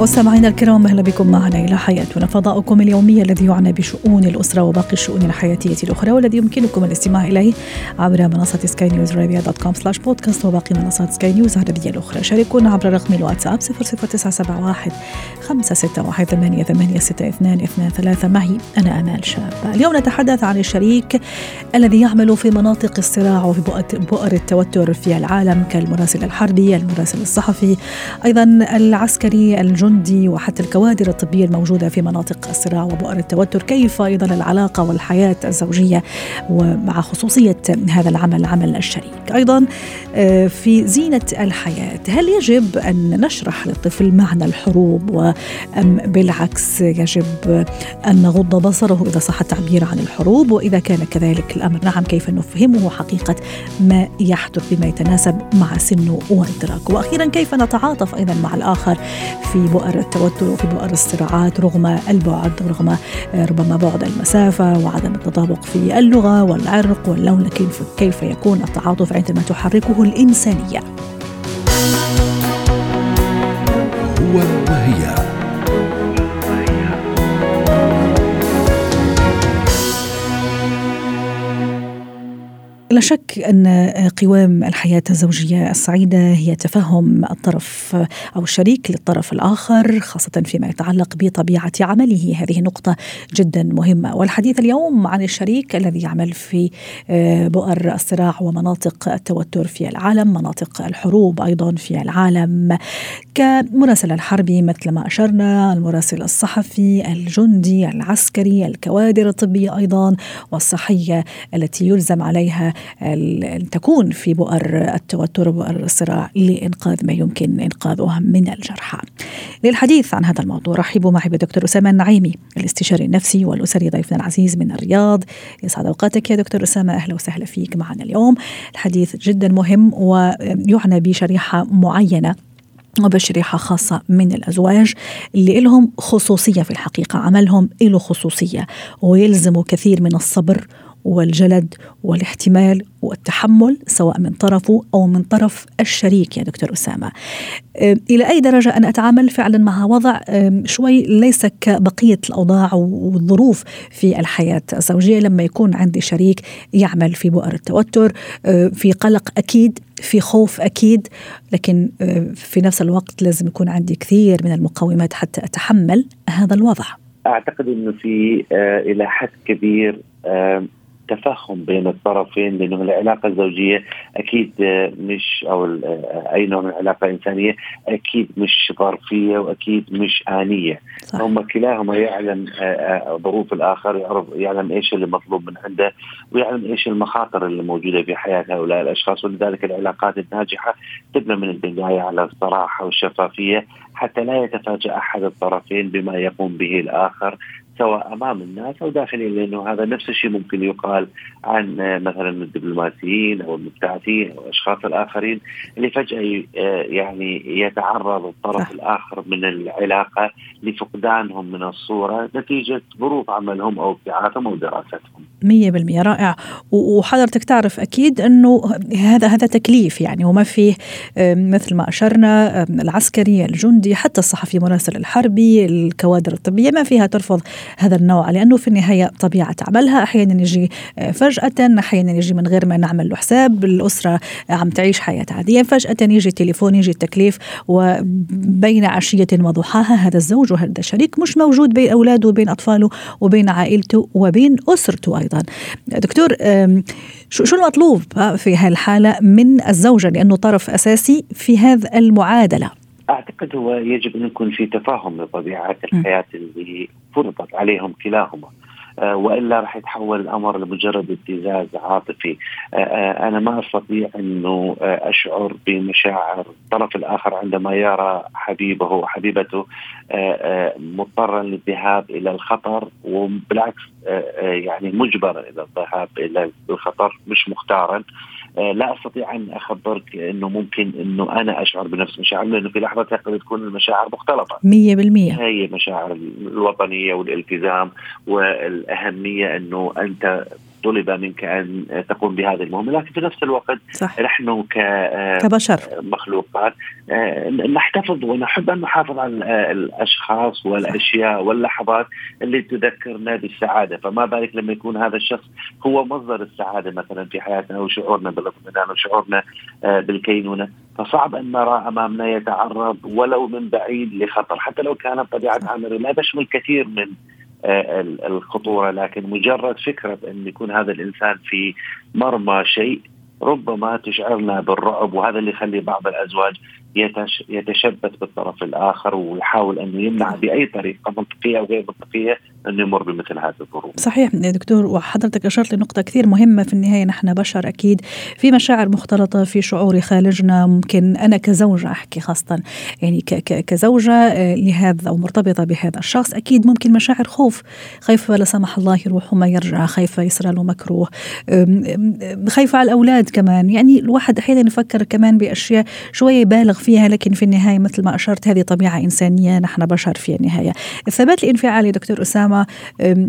مستمعينا الكرام أهلا بكم معنا إلى حياتنا. فضاؤكم اليومي الذي يعنى بشؤون الأسرة وباقي الشؤون الحياتية الأخرى والذي يمكنكم الاستماع إليه عبر منصة سكاي نيوز عربيه dot com slash بودكاست وباقي منصات سكاي نيوز العربية الأخرى. شاركونا عبر رقم الواتساب 00971 561 ثمانية ثمانية ستة اثنان اثنان ثلاثة. معي أنا أمال شاب. اليوم نتحدث عن الشريك الذي يعمل في مناطق الصراع وفي بؤر التوتر في العالم كالمراسل الحربي المراسل الصحفي أيضا العسكري الجندي الجندي وحتى الكوادر الطبية الموجودة في مناطق الصراع وبؤر التوتر كيف أيضا العلاقة والحياة الزوجية ومع خصوصية هذا العمل عمل الشريك؟ أيضا آه، في زينة الحياة هل يجب أن نشرح للطفل معنى الحروب وأم بالعكس يجب أن نغض بصره إذا صح التعبير عن الحروب؟ وإذا كان كذلك الأمر نعم كيف نفهمه حقيقة ما يحدث بما يتناسب مع سنه وإدراكه وأخيرا كيف نتعاطف أيضا مع الآخر في بؤر التوتر وفي بؤر الصراعات رغم البعد رغم آه، ربما بعد المسافة وعدم التطابق في اللغة والعرق واللون لكن كيف يكون التعاطف عندما تحركه الإنسانية. أن قوام الحياة الزوجية السعيدة هي تفهم الطرف أو الشريك للطرف الآخر خاصة فيما يتعلق بطبيعة عمله. هذه نقطة جدا مهمة. والحديث اليوم عن الشريك الذي يعمل في آه، بؤر الصراع ومناطق التوتر في العالم مناطق الحروب أيضا في العالم. كمراسل الحربي مثل ما أشرنا المراسل الصحفي الجندي العسكري الكوادر الطبية أيضا والصحية التي يلزم عليها أن تكون في بؤر التوتر وبؤر الصراع لإنقاذ ما يمكن إنقاذه من الجرحى. للحديث عن هذا الموضوع رحبوا معي بالدكتور أسامة النعيمي الاستشاري النفسي والأسري ضيفنا العزيز من الرياض. يسعد أوقاتك يا دكتور أسامة أهلا وسهلا فيك معنا اليوم. الحديث جدا مهم ويعنى بشريحة معينة وبشريحة خاصة من الأزواج اللي لهم خصوصية في الحقيقة عملهم له خصوصية ويلزموا كثير من الصبر والجلد والاحتمال والتحمل سواء من طرفه أو من طرف الشريك يا دكتور أسامة. إلى أي درجة أنا أتعامل فعلا مع وضع شوي ليس كبقية الأوضاع والظروف في الحياة الزوجية لما يكون عندي شريك يعمل في بؤر التوتر في قلق أكيد في خوف أكيد لكن في نفس الوقت لازم يكون عندي كثير من المقومات حتى أتحمل هذا الوضع. أعتقد إنه في إلى حد كبير تفهم بين الطرفين لأنه العلاقة الزوجية أكيد مش أو أي نوع من العلاقة الإنسانية أكيد مش ظرفية وأكيد مش آنية. صح. هم كلاهما يعلم ظروف الآخر يعرف يعلم إيش اللي مطلوب من عنده ويعلم إيش المخاطر اللي موجودة في حياه هؤلاء الأشخاص. ولذلك العلاقات الناجحة تبنى من البدايه على الصراحة والشفافية حتى لا يتفاجأ أحد الطرفين بما يقوم به الآخر. سواء أمام الناس أو داخليا لأنه هذا نفس الشيء ممكن يقال عن مثلا الدبلوماسيين أو المبتعثين أو الاشخاص الآخرين اللي فجأة يعني يتعرض الطرف الآخر من العلاقة لفقدانهم من الصورة نتيجة ظروف عملهم أو ابتعاثهم أو دراستهم. 100% رائع وحضرتك تعرف أكيد إنه هذا هذا تكليف يعني وما فيه مثل ما أشرنا العسكري الجندي حتى الصحفي مراسل الحربي الكوادر الطبية ما فيها ترفض هذا النوع لأنه في النهاية طبيعة عملها أحيانا يجي فجأة أحيانا يجي من غير ما نعمل له حساب. الأسرة عم تعيش حياة عادية. فجأة يجي تليفون يجي التكليف وبين عشية وضحاها هذا الزوج وهذا الشريك مش موجود بين أولاده وبين أطفاله وبين عائلته وبين أسرته أيضا. دكتور شو المطلوب في هالحالة من الزوجة؟ لأنه طرف أساسي في هذا المعادلة. أعتقد هو يجب أن يكون في تفاهم لطبيعه الحياة اللي فرضت عليهم كلاهما. آه، وإلا راح يتحول الأمر لمجرد ابتزاز عاطفي. آه، آه، أنا ما أستطيع أنه أشعر بمشاعر الطرف الآخر عندما يرى حبيبه وحبيبته مضطرا للذهاب إلى الخطر وبالعكس يعني مجبرا إلى الذهاب إلى الخطر مش مختارا. لا أستطيع أن أخبرك إنه ممكن إنه أنا أشعر بنفس مشاعر لأنه في لحظة قد تكون المشاعر مختلطة. 100% هي مشاعر الوطنية والالتزام والأهمية إنه أنت طلب منك أن تقوم بهذه المهمة لكن في نفس الوقت صح. نحن كبشر. مخلوقات آه، نحتفظ ونحب أن نحافظ على الأشخاص والأشياء واللحظات اللي تذكرنا بالسعادة. فما بالك لما يكون هذا الشخص هو مصدر السعادة مثلا في حياتنا وشعورنا بالأطمئنان وشعورنا آه، بالكينونة؟ فصعب أن نرى أمامنا يتعرض ولو من بعيد لخطر حتى لو كانت طبيعه عمله لا تشمل كثير من آه، الخطورة لكن مجرد فكرة ان يكون هذا الإنسان في مرمى شيء ربما تشعرنا بالرعب وهذا اللي يخلي بعض الأزواج يتشبث بالطرف الآخر ويحاول انه يمنع بأي طريقة منطقية أو غير منطقية انه يمر بمثل هذه الظروف. صحيح دكتور وحضرتك أشرت لنقطة كثير مهمة في النهاية نحن بشر أكيد في مشاعر مختلطة في شعور خالجنا ممكن أنا كزوجة أحكي خاصة يعني كزوجة آه، لهذا أو مرتبطة بهذا الشخص أكيد ممكن مشاعر خوف خايفه لا سمح الله يروح وما يرجع خايفه يصير له مكروه خايفه على الأولاد كمان يعني الواحد أحيانا يفكر كمان بأشياء شوية يبالغ فيها لكن في النهاية مثل ما أشرت هذه طبيعة إنسانية نحن بشر في النهايه الثبات الانفعالي دكتور أسامة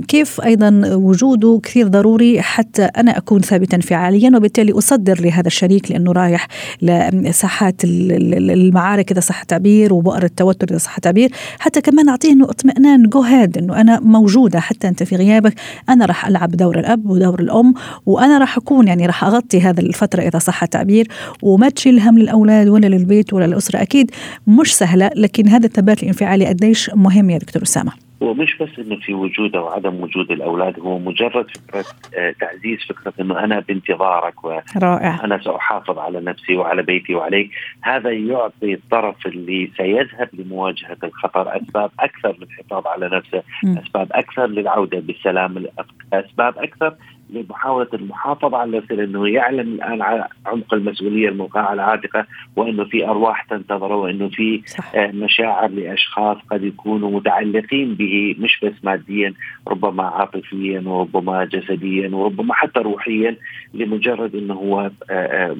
كيف أيضا وجوده كثير ضروري حتى أنا أكون ثابتا انفعاليا وبالتالي أصدر لهذا الشريك لأنه رايح لساحات المعارك إذا صح التعبير وبؤر التوتر إذا صح التعبير حتى كمان أعطيه إنه اطمئنان جهاد إنه أنا موجودة حتى أنت في غيابك. أنا راح ألعب دور الأب ودور الأم وأنا راح أكون يعني راح أغطي هذا الفترة إذا صح التعبير وما تشيل هم للأولاد ولا للبيت ولا للاسره أكيد مش سهلة لكن هذا الثبات الانفعالي قديش مهم يا دكتور أسامة؟ هو مش بس إنه في وجود أو عدم وجود الأولاد هو مجرد فكرة آه، تعزيز فكرة إنه أنا بانتظارك وأنا سأحافظ على نفسي وعلى بيتي وعليك. هذا يعطي الطرف اللي سيذهب لمواجهة الخطر أسباب أكثر للحفاظ على نفسه م. أسباب أكثر للعودة بالسلام أسباب أكثر لمحاولة المحافظة على نفسه لأنه يعلم الآن على عمق المسؤولية الموقعه على عاتقه وإنه في أرواح تنتظره وإنه في صح. آه، مشاعر لأشخاص قد يكونوا متعلقين به مش بس ماديا ربما عاطفيا وربما جسديا وربما حتى روحيا لمجرد إنه هو آه، آه،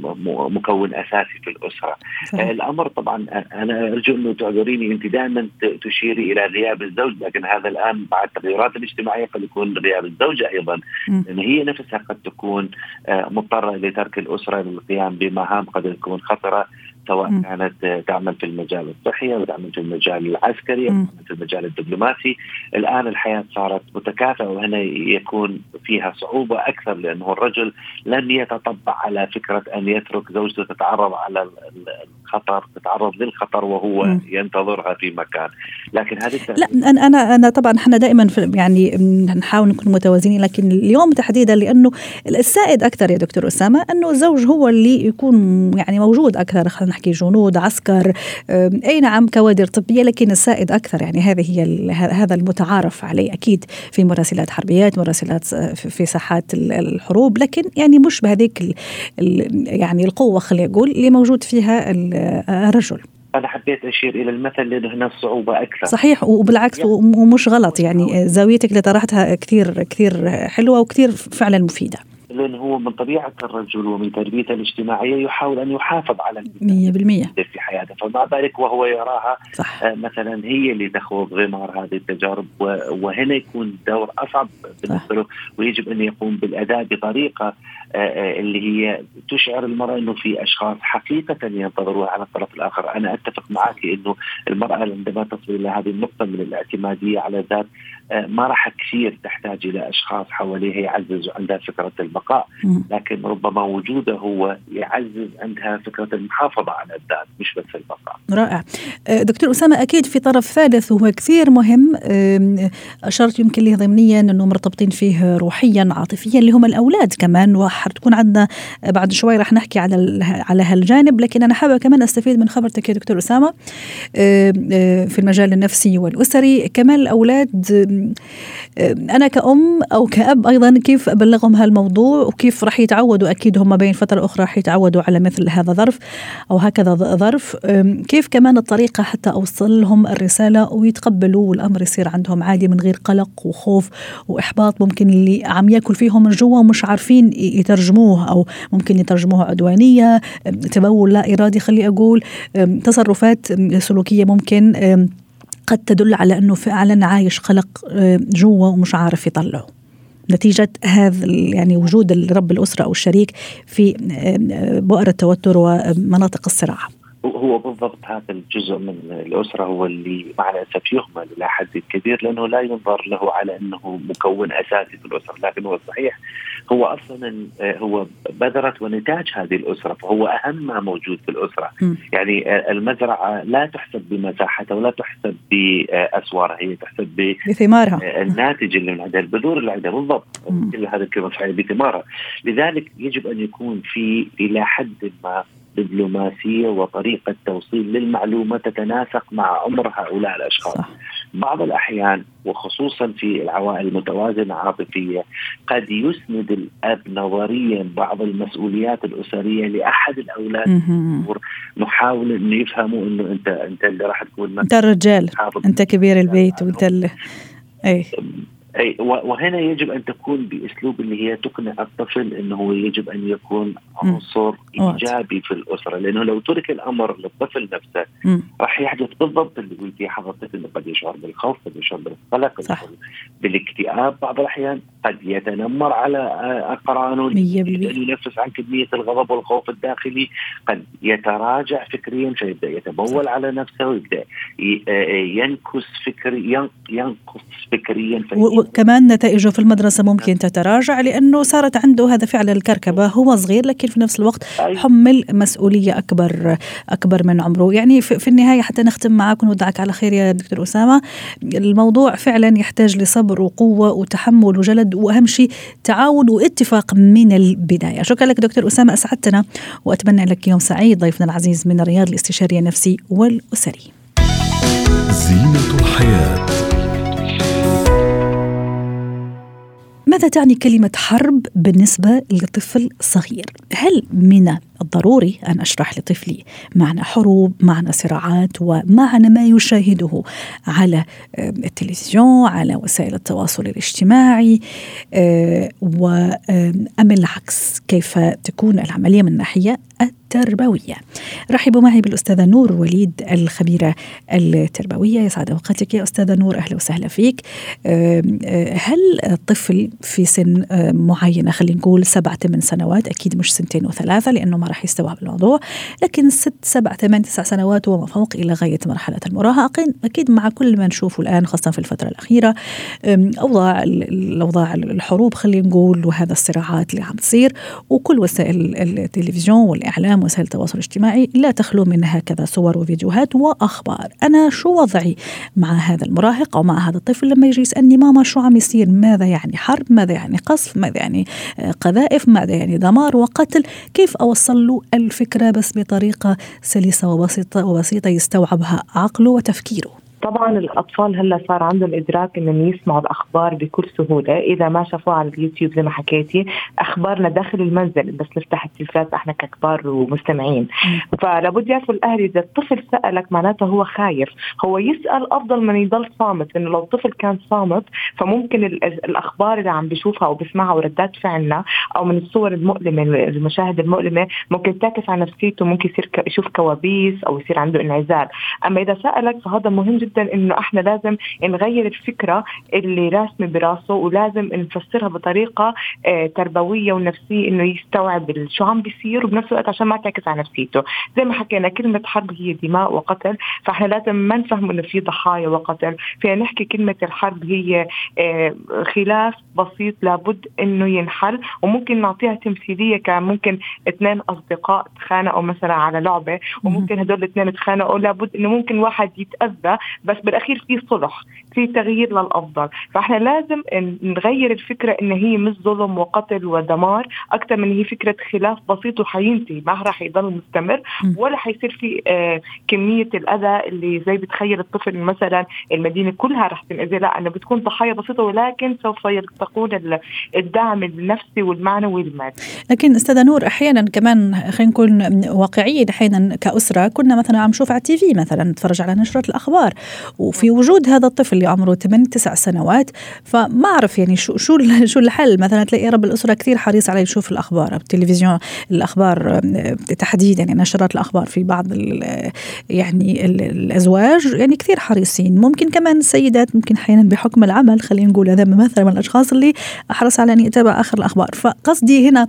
مكون أساسي في الأسرة. صح. الأمر طبعا أنا أرجو أنه تعذريني أنت دائما تشيري إلى غياب الزوج لكن هذا الآن مع التغيرات الاجتماعية قد يكون غياب الزوجه أيضا لأن هي هي نفسها قد تكون آه، مضطرة لترك الأسرة للقيام بمهام قد تكون خطرة سواء. كانت تعمل في المجال الصحي أو تعمل في المجال العسكري أو في المجال الدبلوماسي الآن الحياة صارت متكافئة وهنا يكون فيها صعوبة أكثر لأنه الرجل لم يتطبع على فكرة أن يترك زوجته تتعرض على الخطر تتعرض للخطر وهو م. ينتظرها في مكان لكن هذه لا أنا أنا طبعا إحنا دائما يعني نحاول نكون متوازنين لكن اليوم تحديدا لأنه السائد أكثر يا دكتور أسامة أنه الزوج هو اللي يكون يعني موجود أكثر خلينا نحكي جنود عسكر أي نعم كوادر طبية لكن السائد أكثر يعني هذه هي هذا المتعارف عليه أكيد في مراسلات حربيات مراسلات في ساحات الحروب لكن يعني مش بهذيك يعني القوة خلينا نقول اللي موجود فيها الرجل. أنا حبيت أشير إلى المثل لأنه هنا الصعوبه أكثر. صحيح وبالعكس ومش غلط يعني زاويتك اللي طرحتها كثير كثير حلوة وكثير فعلا مفيدة. لأنه هو من طبيعة الرجل ومن تربيته الاجتماعية يحاول أن يحافظ على 100% في حياته. فمع ذلك وهو يراها صح. آه، مثلا هي اللي تخوض غمار هذه التجارب وهنا يكون دور أصعب بالنسبة له ويجب أن يقوم بالأداء بطريقة آه، آه، اللي هي تشعر المرأة أنه في أشخاص حقيقة ينتظروها على الطرف الآخر. أنا أتفق معك أنه المرأة عندما تصل إلى هذه النقطة من الاعتمادية على الذات ما راح كثير تحتاج إلى أشخاص حواليها يعززوا عندها فكرة البقاء. لكن ربما وجوده هو يعزز عندها فكرة المحافظة على الذات مش بس البقاء. رائع. دكتور أسامة أكيد في طرف ثالث وهو كثير مهم. أشرت يمكن له ضمنيا أنه مرتبطين فيه روحيا عاطفيا اللي هم الأولاد كمان حتكون عندنا بعد شوي رح نحكي على على هالجانب. لكن أنا حابة كمان أستفيد من خبرتك يا دكتور أسامة آه، آه، في المجال النفسي والأسري. كمان الأولاد آه، أنا كأم أو كأب أيضا كيف أبلغهم هالموضوع وكيف رح يتعودوا؟ أكيد هم بين فترة أخرى رح يتعودوا على مثل هذا ظرف أو هكذا ظرف. كيف كمان الطريقة حتى أوصل لهم الرسالة ويتقبلوا والأمر يصير عندهم عادي من غير قلق وخوف وإحباط؟ ممكن اللي عم يأكل فيهم من جوا ومش عارفين يترجموه أو ممكن يترجموه عدوانية. تبول لا إرادي خلي أقول. تصرفات سلوكية ممكن. قد تدل على أنه فعلا عايش قلق جوا ومش عارف يطلعه. نتيجة هذا يعني وجود رب الأسرة أو الشريك في بؤر التوتر ومناطق الصراع. هو بالضبط هذا الجزء من الأسرة هو اللي مع الاسف يهمل إلى حد كبير لأنه لا ينظر له على أنه مكون اساسي في الأسرة لكن هو صحيح هو أصلا هو بذره ونتاج هذه الأسرة فهو أهم ما موجود في الأسرة. م. يعني المزرعة لا تحسب بمساحتها ولا تحسب بأسوارها هي تحسب بثمارها. الناتج اللي من عندها البذور اللي عندها بالضبط. هذا الكلمة صحيحه بثمارها. لذلك يجب أن يكون في إلى حد ما دبلوماسيه وطريقة توصيل للمعلومة تتناسق مع عمر هؤلاء الأشخاص. صح. بعض الأحيان وخصوصا في العوائل المتوازنة عاطفية قد يسند الأب نظريا بعض المسؤوليات الأسرية لأحد الأولاد. نحاول إنه يفهموا إنه انت أنت اللي راح تكون أنت الرجال. أنت كبير البيت وأنت اللي اي وهنا يجب أن تكون بأسلوب اللي هي تقنع الطفل إنه يجب أن يكون عنصر إيجابي في الأسرة لأنه لو ترك الأمر للطفل نفسه راح يحدث بالضبط اللي قلتيه حضرتك انه قد يشعر بالخوف قد يشعر بالقلق صح. بالاكتئاب بعض الأحيان قد يتنمر على أقرانه ينفس عن كمية الغضب والخوف الداخلي قد يتراجع فكريا فيبدأ يتبول صح. على نفسه ويبدأ ينكس فكري ينقص فكريا وكمان نتائجه في المدرسة ممكن تتراجع لأنه صارت عنده هذا فعل الكركبة. هو صغير لكن في نفس الوقت حمل مسؤولية أكبر أكبر من عمره. يعني في النهاية حتى نختم معك ونودعك على خير يا دكتور أسامة. الموضوع فعلا يحتاج لصبر وقوة وتحمل وجلد وأهم شيء تعاون واتفاق من البداية. شكرا لك دكتور أسامة أسعدتنا وأتمنى لك يوم سعيد ضيفنا العزيز من الرياض الاستشاري النفسي والأسري. زينة الحياة. ماذا تعني كلمة حرب بالنسبة لطفل صغير؟ هل من الضروري أن أشرح لطفلي معنى حروب معنى صراعات ومعنى ما يشاهده على التلفزيون على وسائل التواصل الاجتماعي آه، أم العكس كيف تكون العملية من الناحية التربوية. رحبوا معي بالأستاذة نور وليد الخبيرة التربوية. يسعد أوقاتك يا أستاذة نور. أهلا وسهلا فيك. آه، هل الطفل في سن معينة خلينا نقول سبعة ثمان سنوات أكيد مش سنتين وثلاثة لأنه ما راح يستوعب الموضوع لكن ست سبع ثمان تسع سنوات وما فوق إلى غاية مرحلة المراهقة أكيد مع كل ما نشوفه الآن خاصة في الفترة الأخيرة أوضاع الأوضاع الحروب خلينا نقول وهذا الصراعات اللي عم تصير وكل وسائل التلفزيون والإعلام وسائل التواصل الاجتماعي لا تخلو من هكذا صور وفيديوهات وأخبار. أنا شو وضعي مع هذا المراهق أو مع هذا الطفل لما يجي يسألني ماما شو عم يصير؟ ماذا يعني حرب؟ ماذا يعني قصف؟ ماذا يعني قذائف؟ ماذا يعني دمار وقتل؟ كيف أوصل له الفكرة بس بطريقة سلسة وبسيطة وبسيطة يستوعبها عقله وتفكيره؟ طبعا الأطفال هلأ صار عندهم إدراك إنهم يسمعوا الأخبار بكل سهولة. إذا ما شافوها على اليوتيوب زي ما حكيتي أخبارنا داخل المنزل بس نفتح التلفاز إحنا ككبار ومستمعين. فلابد يعرفوا الأهل إذا الطفل سألك معناته هو خايف. هو يسأل أفضل من يضل صامت لأنه لو الطفل كان صامت فممكن الأخبار اللي عم بيشوفها أو بيسمعها وردات فعلنا أو من الصور المؤلمة المشاهد المؤلمة ممكن تعكس على نفسيته ممكن يصير يشوف كوابيس أو يصير عنده انعزال. أما إذا سألك فهذا مهم جدا جدا إنه إحنا لازم نغير الفكرة اللي راسمة براسه ولازم نفسرها بطريقة آه، تربوية ونفسية إنه يستوعب شو عم بيصير وبنفس الوقت عشان ما تعكس على نفسيته. زي ما حكينا كلمة حرب هي دماء وقتل فإحنا لازم ما نفهم إنه في ضحايا وقتل. فينا نحكي كلمة الحرب هي آه، خلاف بسيط لابد إنه ينحل وممكن نعطيها تمثيلية كان ممكن اثنين أصدقاء تخانقوا مثلا على لعبة وممكن هدول الاثنين تخانقوا لابد إنه ممكن واحد يتأذى بس بالأخير في صلح في تغيير للأفضل. فإحنا لازم نغير الفكرة إن هي مش ظلم وقتل ودمار أكثر من هي فكرة خلاف بسيط وحينتهي ما راح يضل مستمر ولا حيصير في آه كمية الأذى اللي زي بتخيل الطفل مثلا المدينة كلها راح تنأذي. لا إنه بتكون ضحايا بسيطة ولكن سوف يلتقون الدعم النفسي والمعنوي المادي لكن أستاذة نور أحيانا كمان خلينا نكون واقعيين أحيانا كأسرة كنا مثلا عم نشوف على التي في مثلا نتفرج على نشرة الأخبار. وفي وجود هذا الطفل اللي عمره 8 9 سنوات فما أعرف يعني شو شو شو الحل. مثلا تلاقي رب الأسرة كثير حريص على يشوف الأخبار التلفزيون الأخبار تحديدا يعني نشرات الأخبار في بعض يعني الأزواج يعني كثير حريصين. ممكن كمان السيدات ممكن أحيانا بحكم العمل خلينا نقول هذا مثلا من الأشخاص اللي أحرص على أن يتابع آخر الأخبار. فقصدي هنا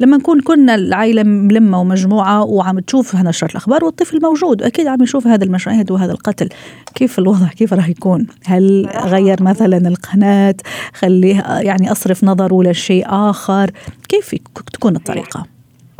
لما نكون كنا العائلة ملمة ومجموعة وعم تشوف نشرات الأخبار والطفل موجود أكيد عم يشوف هذا المشاهد وهذا القتل. كيف الوضع كيف راح يكون؟ هل غير مثلا القناة خليه يعني أصرف نظره لشيء آخر؟ كيف تكون الطريقة؟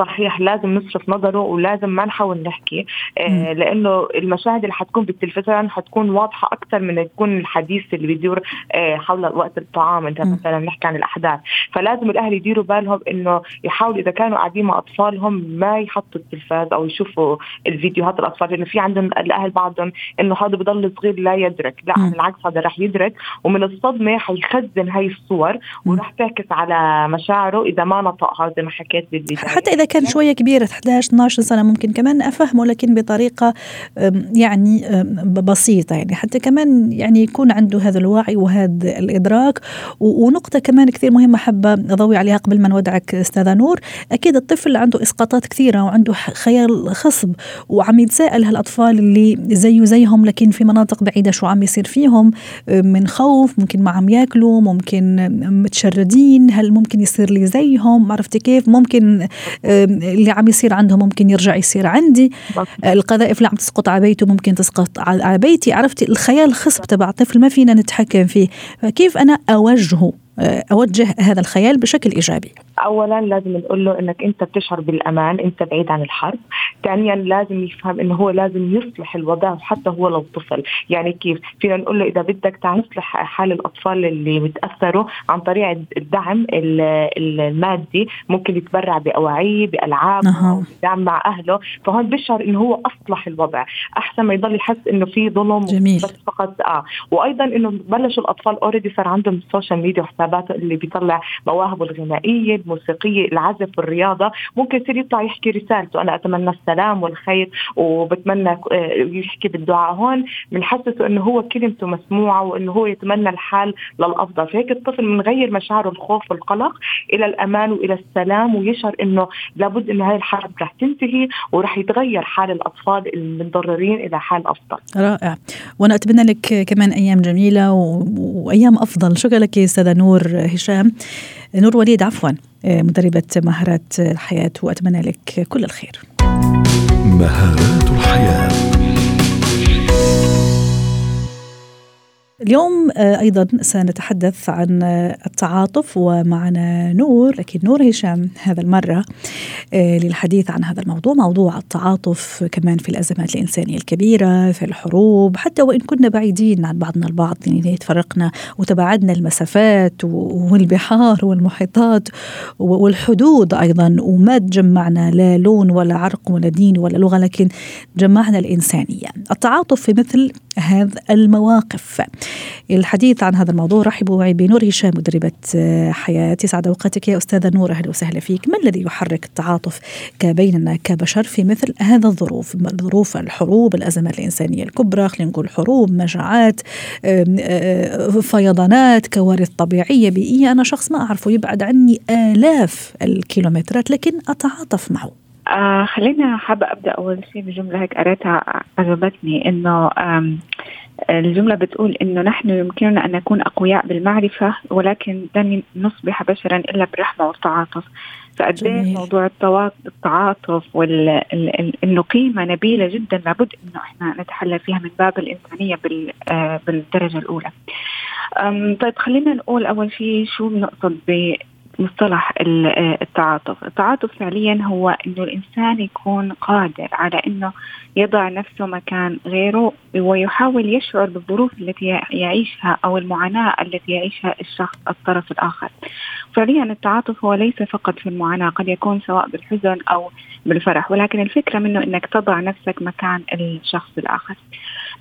صحيح لازم نصرف نظره ولازم ما نحاول نحكي آه لأنه المشاهد اللي حتكون بالتلفزيون حتكون واضحة أكثر من تكون الحديث اللي بيدور آه حول وقت الطعام. انت مثلا نحكي عن الأحداث فلازم الأهل يديروا بالهم إنه يحاولوا إذا كانوا قاعدين مع أطفالهم ما يحطوا التلفاز أو يشوفوا الفيديوهات الأطفال لأنه في عندهم الأهل بعضهم إنه هذا بضل صغير لا يدرك. لا بالعكس هذا رح يدرك ومن الصدمة حيخزن هاي الصور وراح تعكس على مشاعره إذا ما نطقها زي ما حكيت بالبدايه حتى إذا كان شوية كبير 11 12 سنة ممكن كمان أفهمه لكن بطريقة يعني بسيطة يعني. حتى كمان يعني يكون عنده هذا الوعي وهذا الإدراك. ونقطة كمان كثير مهمة حابة أضوي عليها قبل ما نودعك أستاذة نور. أكيد الطفل عنده إسقاطات كثيرة وعنده خيال خصب وعم يتساءل هالاطفال اللي زيه زيهم لكن في مناطق بعيدة شو عم يصير فيهم؟ من خوف ممكن ما عم ياكلوا ممكن متشردين هل ممكن يصير لي زيهم؟ عرفتي كيف؟ ممكن اللي عم يصير عندهم ممكن يرجع يصير عندي. القذائف اللي عم تسقط على بيته ممكن تسقط على بيتي. عرفتي؟ الخيال الخصب تبع الطفل ما فينا نتحكم فيه. فكيف أنا أوجهه أوجه هذا الخيال بشكل إيجابي؟ اولا لازم نقول له إنك أنت بتشعر بالأمان أنت بعيد عن الحرب. ثانيا لازم يفهم إنه هو لازم يصلح الوضع حتى هو لو طفل. يعني كيف؟ فينا نقول له إذا بدك تعال نصلح حال الأطفال اللي بتاثروا عن طريق الدعم المادي. ممكن يتبرع باواعيه بألعاب أه. دعم مع أهله. فهون بيشعر إنه هو أصلح الوضع. أحسن ما يضل يحس إنه في ظلم جميل. بس فقط آه. وأيضا إنه بلشوا الأطفال already صار عندهم ال social media وحسابات اللي بيطلع مواهبه الغنائية الموسيقيه العزف والرياضة. ممكن يصير يطلع يحكي رسالته. أنا أتمنى السلام والخير وبتمنى آه، يحكي بالدعاء. هون بنحسسه إنه هو كلمته مسموعة وإنه هو يتمنى الحال للأفضل. فهيك الطفل بنغير مشاعره الخوف والقلق إلى الأمان وإلى السلام ويشعر إنه لابد إنه هاي الحرب رح تنتهي ورح يتغير حال الأطفال المتضررين إلى حال أفضل. رائع. وأنا أتمنى لك كمان أيام جميلة و... وأيام أفضل. شكرا لك أستاذة نور هشام. نور وليد عفوا. مدربة مهارات الحياة وأتمنى لك كل الخير. مهارات الحياة. اليوم آه، أيضا سنتحدث عن التعاطف ومعنا نور لكن نور هشام هذا المرة آه، للحديث عن هذا الموضوع موضوع التعاطف كمان في الأزمات الإنسانية الكبيرة في الحروب حتى وإن كنا بعيدين عن بعضنا البعض يعني تفرقنا وتباعدنا المسافات والبحار والمحيطات والحدود أيضا وما تجمعنا لا لون ولا عرق ولا دين ولا لغة لكن جمعنا الإنسانية. التعاطف في مثل هذه المواقف. الحديث عن هذا الموضوع. رحبوا بنور هشام مدربة آه، حياة. يسعد أوقاتك يا أستاذة نور. أهلا وسهلا فيك. ما الذي يحرك التعاطف بيننا كبشر في مثل هذا الظروف؟ ظروف الحروب الأزمات الإنسانية الكبرى خلينا نقول حروب مجاعات آه، فيضانات كوارث طبيعية بيئية. أنا شخص ما أعرفه يبعد عني آلاف الكيلومترات لكن أتعاطف معه. آه خلينا حابة أبدأ أول شيء بجملة هيك قريتها عجبتني إنه الجملة بتقول إنه نحن يمكننا أن نكون أقوياء بالمعرفة ولكن لن نصبح بشرا إلا بالرحمة والتعاطف. فقد موضوع التعاطف وإنه قيمة نبيلة جدا لابد إنه إحنا نتحلى فيها من باب الإنسانية آه، بالدرجة الأولى. طيب خلينا نقول أول شيء شو بنقصد مصطلح التعاطف. التعاطف فعليا هو إنه الإنسان يكون قادر على إنه يضع نفسه مكان غيره ويحاول يشعر بالظروف التي يعيشها أو المعاناة التي يعيشها الشخص الطرف الآخر. فعليا التعاطف هو ليس فقط في المعاناة قد يكون سواء بالحزن أو بالفرح ولكن الفكرة منه إنك تضع نفسك مكان الشخص الآخر.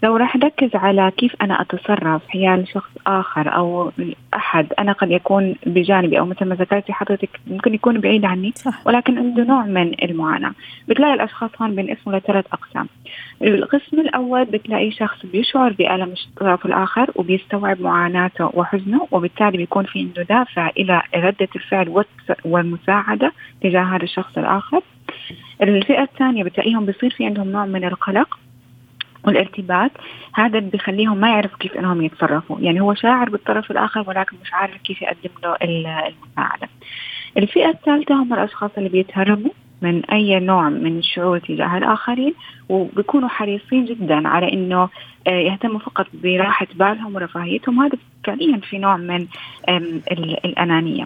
لو راح نركز على كيف أنا أتصرف حيال شخص آخر أو أحد أنا قد يكون بجانبي أو مثل ما ذكرتي حضرتك ممكن يكون بعيد عني صح. ولكن عنده نوع من المعاناة. بتلاقي الأشخاص هون بينقسموا لثلاث أقسام. القسم الأول بتلاقي شخص بيشعر بألم الطرف الآخر وبيستوعب معاناته وحزنه وبالتالي بيكون في عنده دافع إلى ردة الفعل والمساعدة تجاه هذا الشخص الآخر. الفئة الثانية بتلاقيهم بيصير في عندهم نوع من القلق. والارتباك هذا بيخليهم ما يعرفوا كيف إنهم يتصرفوا. يعني هو شاعر بالطرف الآخر ولكن مش عارف كيف يقدم له المساعدة. الفئة الثالثة هم الأشخاص اللي بيتهربوا من أي نوع من الشعور تجاه الآخرين وبيكونوا حريصين جدا على إنه آه، يهتموا فقط براحة بالهم ورفاهيتهم. هذا فعليا في نوع من الأنانية.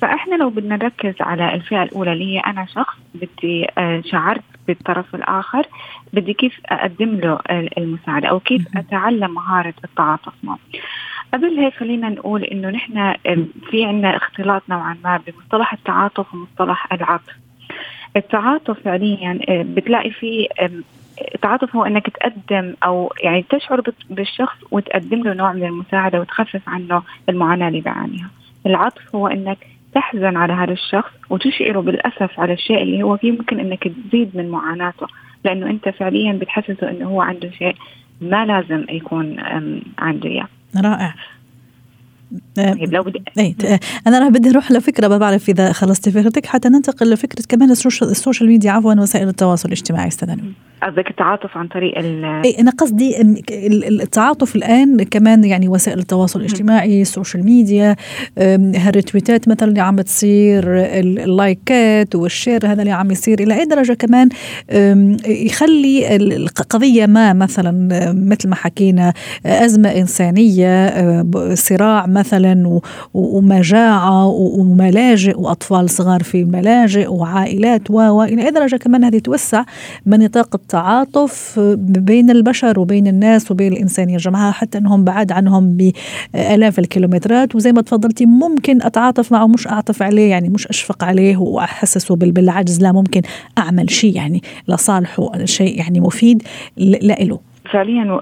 فإحنا لو بدنا نركز على الفئة الأولى اللي هي أنا شخص بدي آه، شعرت بالطرف الآخر بدي كيف أقدم له المساعدة أو كيف أتعلم مهارة التعاطف. معه قبل هيك خلينا نقول إنه نحن في عندنا اختلاط نوعا ما بمصطلح التعاطف ومصطلح العطف. التعاطف فعليا آه، بتلاقي فيه التعاطف هو إنك تقدم أو يعني تشعر بالشخص وتقدم له نوع من المساعدة وتخفف عنه المعاناة اللي بيعانيها. العطف هو إنك تحزن على هذا الشخص وتشعره بالأسف على الشيء اللي هو فيه ممكن إنك تزيد من معاناته لأنه أنت فعليا بتحسسه إنه هو عنده شيء ما لازم يكون عنده إياه. رائع. طيب لو بدي إيه، أنا راح بدي أروح لفكرة ما بعرف إذا خلصتي فكرتك حتى ننتقل لفكرة كمان ال social media عفوا وسائل التواصل الاجتماعي أستاذ قصدك التعاطف عن طريق ال اي أنا قصدي التعاطف الآن كمان يعني وسائل التواصل الاجتماعي ال social media هالريتويتات مثلا اللي عم تصير اللايكات والشير هذا اللي عم يصير إلى أي درجة كمان يخلي قضية ما مثلا مثل ما حكينا أزمة إنسانية صراع مثلا ومجاعة وملاجئ وأطفال صغار في الملاجئ وعائلات و إلى أي درجة كمان هذه توسع من نطاق التعاطف بين البشر وبين الناس وبين الإنسانية جماعة حتى أنهم بعاد عنهم بآلاف الكيلومترات. وزي ما تفضلتي ممكن أتعاطف معه مش أعطف عليه يعني مش أشفق عليه وأحسسه بالعجز لا ممكن أعمل شيء يعني لصالحه شيء يعني مفيد لإله فعليا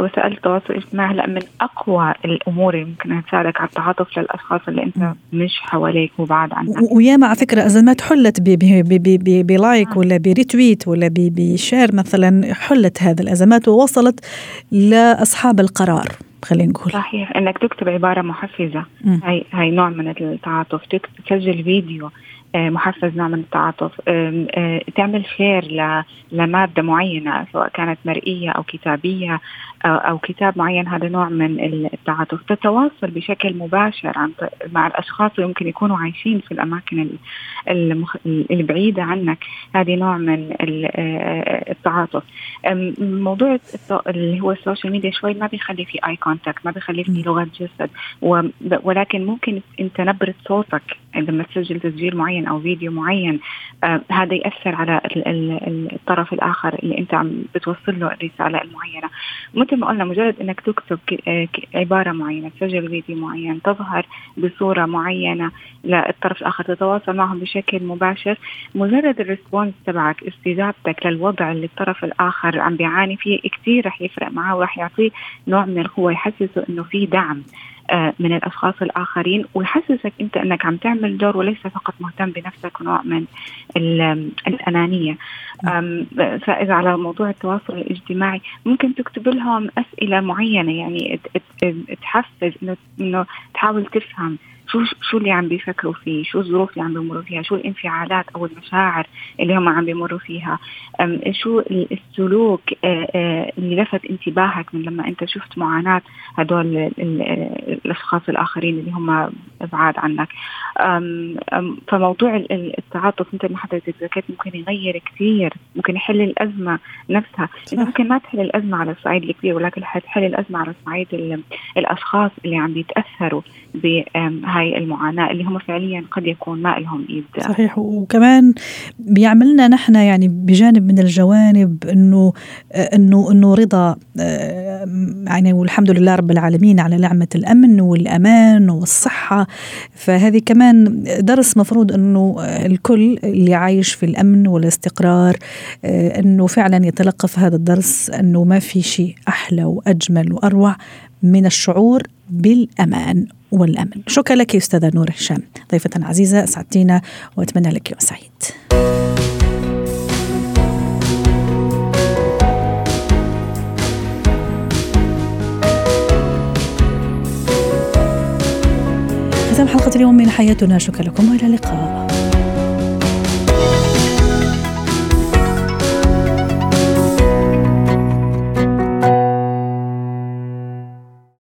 وسائل التواصل الاجتماعي هلأ من أقوى الأمور اللي ممكن تساعدك على التعاطف للأشخاص اللي أنت مش حواليك وبعد عنك. وياما على فكرة ازمات حلت ب like ولا ب retweet ولا ب share مثلا حلت هذه الأزمات ووصلت لأصحاب القرار خلينا نقول. صحيح إنك تكتب عبارة محفزة. هاي هاي نوع من التعاطف. تسجل فيديو. محفز نوع من التعاطف. آه، تعمل share لمادة معينة سواء كانت مرئية أو كتابية. أو كتاب معين هذا نوع من التعاطف. تتواصل بشكل مباشر عن مع الأشخاص اللي ممكن يكونوا عايشين في الأماكن البعيدة عنك. هذه نوع من آه، التعاطف. موضوع اللي هو ال social media شوي ما بيخلي في اي contact ما بيخلي في لغة جسد. ولكن ممكن أنت نبرة صوتك عندما تسجل تسجيل معين أو فيديو معين آه هذا يأثر على ال ال الطرف الآخر اللي أنت عم بتوصل له الرسالة المعينة. مثل ما قلنا مجرد إنك تكتب آه، عبارة معينة تسجل فيديو معين تظهر بصورة معينة للطرف الآخر تتواصل معهم بشكل مباشر مجرد الريسبونس تبعك استجابتك للوضع اللي الطرف الآخر عم بيعاني فيه كثير رح يفرق معه وراح يعطيه نوع من القوة يحسسه إنه في دعم. من الأشخاص الآخرين ويحسسك أنت أنك عم تعمل دور وليس فقط مهتم بنفسك ونوع من الأنانية. فإذا على موضوع التواصل الاجتماعي ممكن تكتب لهم أسئلة معينة يعني تحفز إنه تحاول تفهم شو شو اللي عم بيفكروا فيه؟ شو الظروف اللي عم بيمروا فيها؟ شو الانفعالات أو المشاعر اللي هم عم بيمروا فيها؟ شو السلوك آه، آه، اللي لفت انتباهك من لما أنت شفت معاناة هدول الأشخاص الآخرين اللي هم أبعاد عنك؟ فموضوع التعاطف مثل ما حضرتك ذكرت ممكن يغير كثير ممكن يحل الأزمة نفسها. انت ممكن ما تحل الأزمة على الصعيد الكبير ولكن حتحل الأزمة على صعيد الأشخاص اللي عم بيتأثروا بهاي هاي المعاناة اللي هم فعليا قد يكون ما لهم إيد. صحيح. وكمان بيعملنا نحن يعني بجانب من الجوانب إنه إنه إنه رضا يعني والحمد لله رب العالمين على نعمة الأمن والأمان والصحة. فهذه كمان درس مفروض أنه الكل اللي عايش في الأمن والاستقرار أنه فعلا يتلقف هذا الدرس أنه ما في شيء أحلى وأجمل وأروع. من الشعور بالأمان والأمن شكرا لك أستاذة نور هشام. ضيفة عزيزة سعدتينا وأتمنى لك يوم سعيد. ختام حلقة اليوم من حياتنا. شكرا لكم وإلى اللقاء.